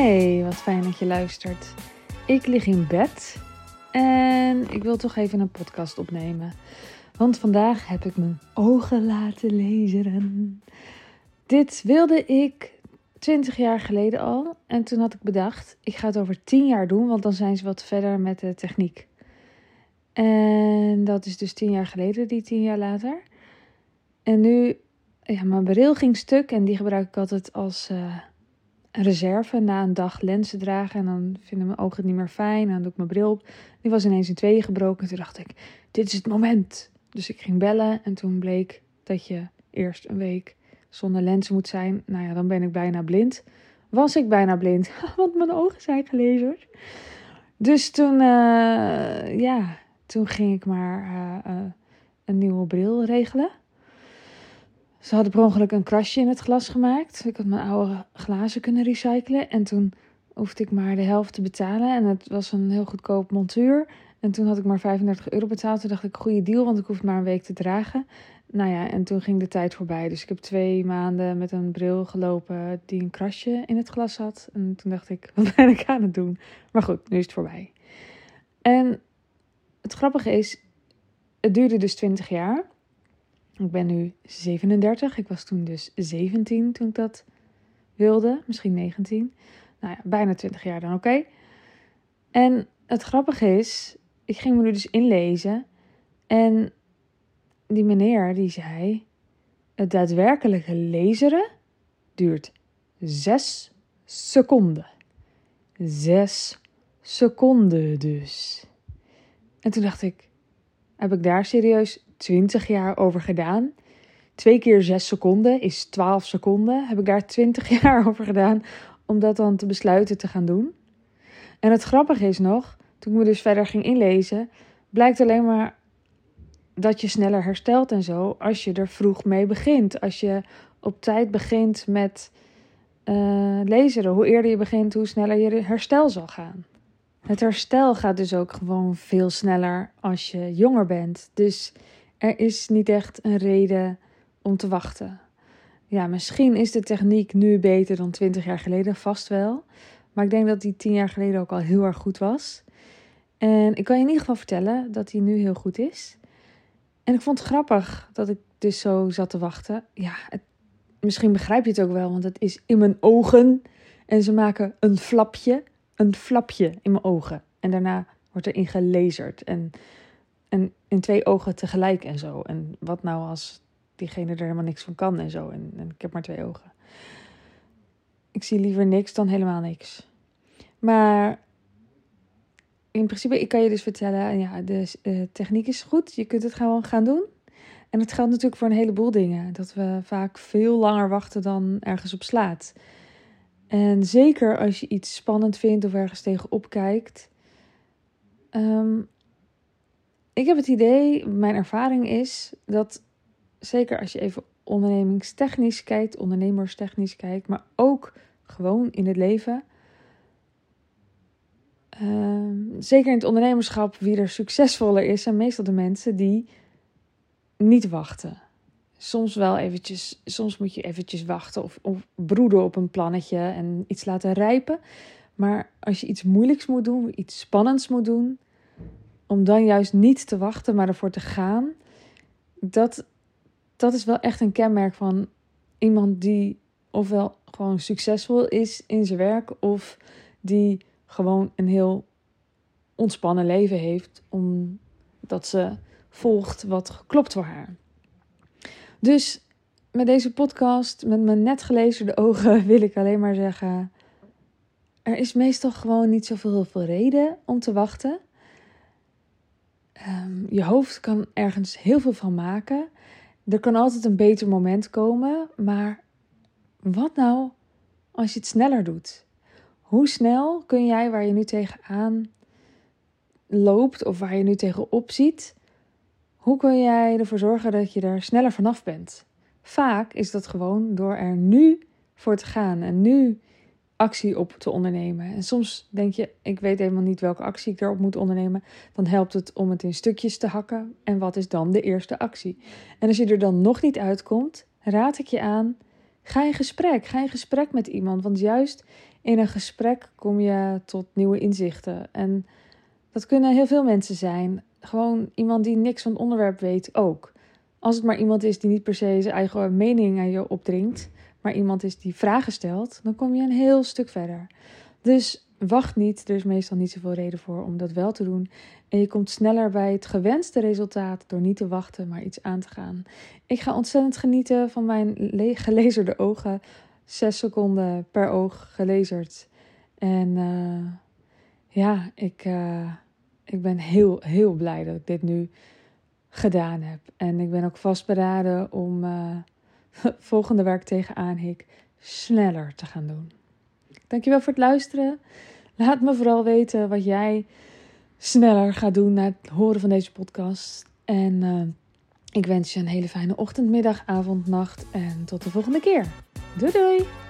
Hey, wat fijn dat je luistert. Ik lig in bed en ik wil toch even een podcast opnemen. Want vandaag heb ik mijn ogen laten lezen. Dit wilde ik 20 jaar geleden al. En toen had ik bedacht, ik ga het over 10 jaar doen, want dan zijn ze wat verder met de techniek. En dat is dus 10 jaar geleden, die 10 jaar later. En nu, ja, mijn bril ging stuk en die gebruik ik altijd als uh, reserve na een dag lenzen dragen. En dan vinden mijn ogen het niet meer fijn. En dan doe ik mijn bril op. Die was ineens in tweeën gebroken. En toen dacht ik, dit is het moment. Dus ik ging bellen en toen bleek dat je eerst een week zonder lenzen moet zijn. Nou ja, dan ben ik bijna blind. Was ik bijna blind, want mijn ogen zijn gelezerd. Dus toen, uh, ja, toen ging ik maar uh, uh, een nieuwe bril regelen. Ze hadden per ongeluk een krasje in het glas gemaakt. Ik had mijn oude glazen kunnen recyclen. En toen hoefde ik maar de helft te betalen. En het was een heel goedkoop montuur. En toen had ik maar 35 euro betaald. Toen dacht ik, goede deal, want ik hoef maar een week te dragen. Nou ja, en toen ging de tijd voorbij. Dus ik heb twee maanden met een bril gelopen die een krasje in het glas had. En toen dacht ik, wat ben ik aan het doen? Maar goed, nu is het voorbij. En het grappige is, het duurde dus 20 jaar. Ik ben nu 37. Ik was toen dus 17 toen ik dat wilde. Misschien 19. Nou ja, bijna 20 jaar dan, oké. En het grappige is, ik ging me nu dus inlezen. En die meneer die zei: Het daadwerkelijke lezen duurt 6 seconden. 6 seconden dus. En toen dacht ik: Heb ik daar serieus 20 jaar over gedaan? Twee keer 6 seconden is 12 seconden. Heb ik daar 20 jaar over gedaan om dat dan te besluiten te gaan doen? En het grappige is nog, toen ik me dus verder ging inlezen, blijkt alleen maar dat je sneller herstelt en zo als je er vroeg mee begint. Als je op tijd begint met uh, lezen. Hoe eerder je begint, hoe sneller je herstel zal gaan. Het herstel gaat dus ook gewoon veel sneller als je jonger bent. Dus er is niet echt een reden om te wachten. Ja, misschien is de techniek nu beter dan 20 jaar geleden, vast wel. Maar ik denk dat die 10 jaar geleden ook al heel erg goed was. En ik kan je in ieder geval vertellen dat die nu heel goed is. En ik vond het grappig dat ik dus zo zat te wachten. Ja, misschien begrijp je het ook wel, want het is in mijn ogen. En ze maken een flapje, een flapje in mijn ogen. En daarna wordt er in gelezerd. En, en in twee ogen tegelijk en zo. En wat nou als diegene er helemaal niks van kan en zo. En, en ik heb maar twee ogen. Ik zie liever niks dan helemaal niks. Maar in principe, ik kan je dus vertellen, ja, de uh, techniek is goed. Je kunt het gewoon gaan doen. En het geldt natuurlijk voor een heleboel dingen. Dat we vaak veel langer wachten dan ergens op slaat. En zeker als je iets spannend vindt of ergens tegenop kijkt. Um, ik heb het idee, mijn ervaring is dat zeker als je even ondernemingstechnisch kijkt, ondernemerstechnisch kijkt, maar ook gewoon in het leven uh, zeker in het ondernemerschap, wie er succesvoller is, zijn meestal de mensen die niet wachten. Soms wel eventjes, soms moet je eventjes wachten of, of broeden op een plannetje en iets laten rijpen. Maar als je iets moeilijks moet doen, iets spannends moet doen, om dan juist niet te wachten, maar ervoor te gaan, dat, dat is wel echt een kenmerk van iemand die ofwel gewoon succesvol is in zijn werk, of die gewoon een heel ontspannen leven heeft, omdat ze volgt wat geklopt voor haar. Dus met deze podcast, met mijn net gelezen ogen, wil ik alleen maar zeggen: er is meestal gewoon niet zoveel veel reden om te wachten. Um, je hoofd kan ergens heel veel van maken. Er kan altijd een beter moment komen, maar wat nou als je het sneller doet? Hoe snel kun jij waar je nu tegenaan loopt of waar je nu tegenop ziet, hoe kun jij ervoor zorgen dat je er sneller vanaf bent? Vaak is dat gewoon door er nu voor te gaan en nu actie op te ondernemen. En soms denk je, ik weet helemaal niet welke actie ik erop moet ondernemen. Dan helpt het om het in stukjes te hakken. En wat is dan de eerste actie? En als je er dan nog niet uitkomt, raad ik je aan, ga in gesprek. Ga in gesprek met iemand. Want juist in een gesprek kom je tot nieuwe inzichten. En dat kunnen heel veel mensen zijn. Gewoon iemand die niks van het onderwerp weet ook. Als het maar iemand is die niet per se zijn eigen mening aan je opdringt, maar iemand is die vragen stelt, dan kom je een heel stuk verder. Dus wacht niet, er is meestal niet zoveel reden voor om dat wel te doen. En je komt sneller bij het gewenste resultaat door niet te wachten, maar iets aan te gaan. Ik ga ontzettend genieten van mijn gelezerde ogen. Zes seconden per oog gelezerd. En uh, ja, ik, uh, ik ben heel, heel blij dat ik dit nu gedaan heb. En ik ben ook vastberaden om uh, volgende waar ik tegenaan hik sneller te gaan doen. Dankjewel voor het luisteren. Laat me vooral weten wat jij sneller gaat doen na het horen van deze podcast. En uh, ik wens je een hele fijne ochtend, middag, avond, nacht en tot de volgende keer. Doei doei!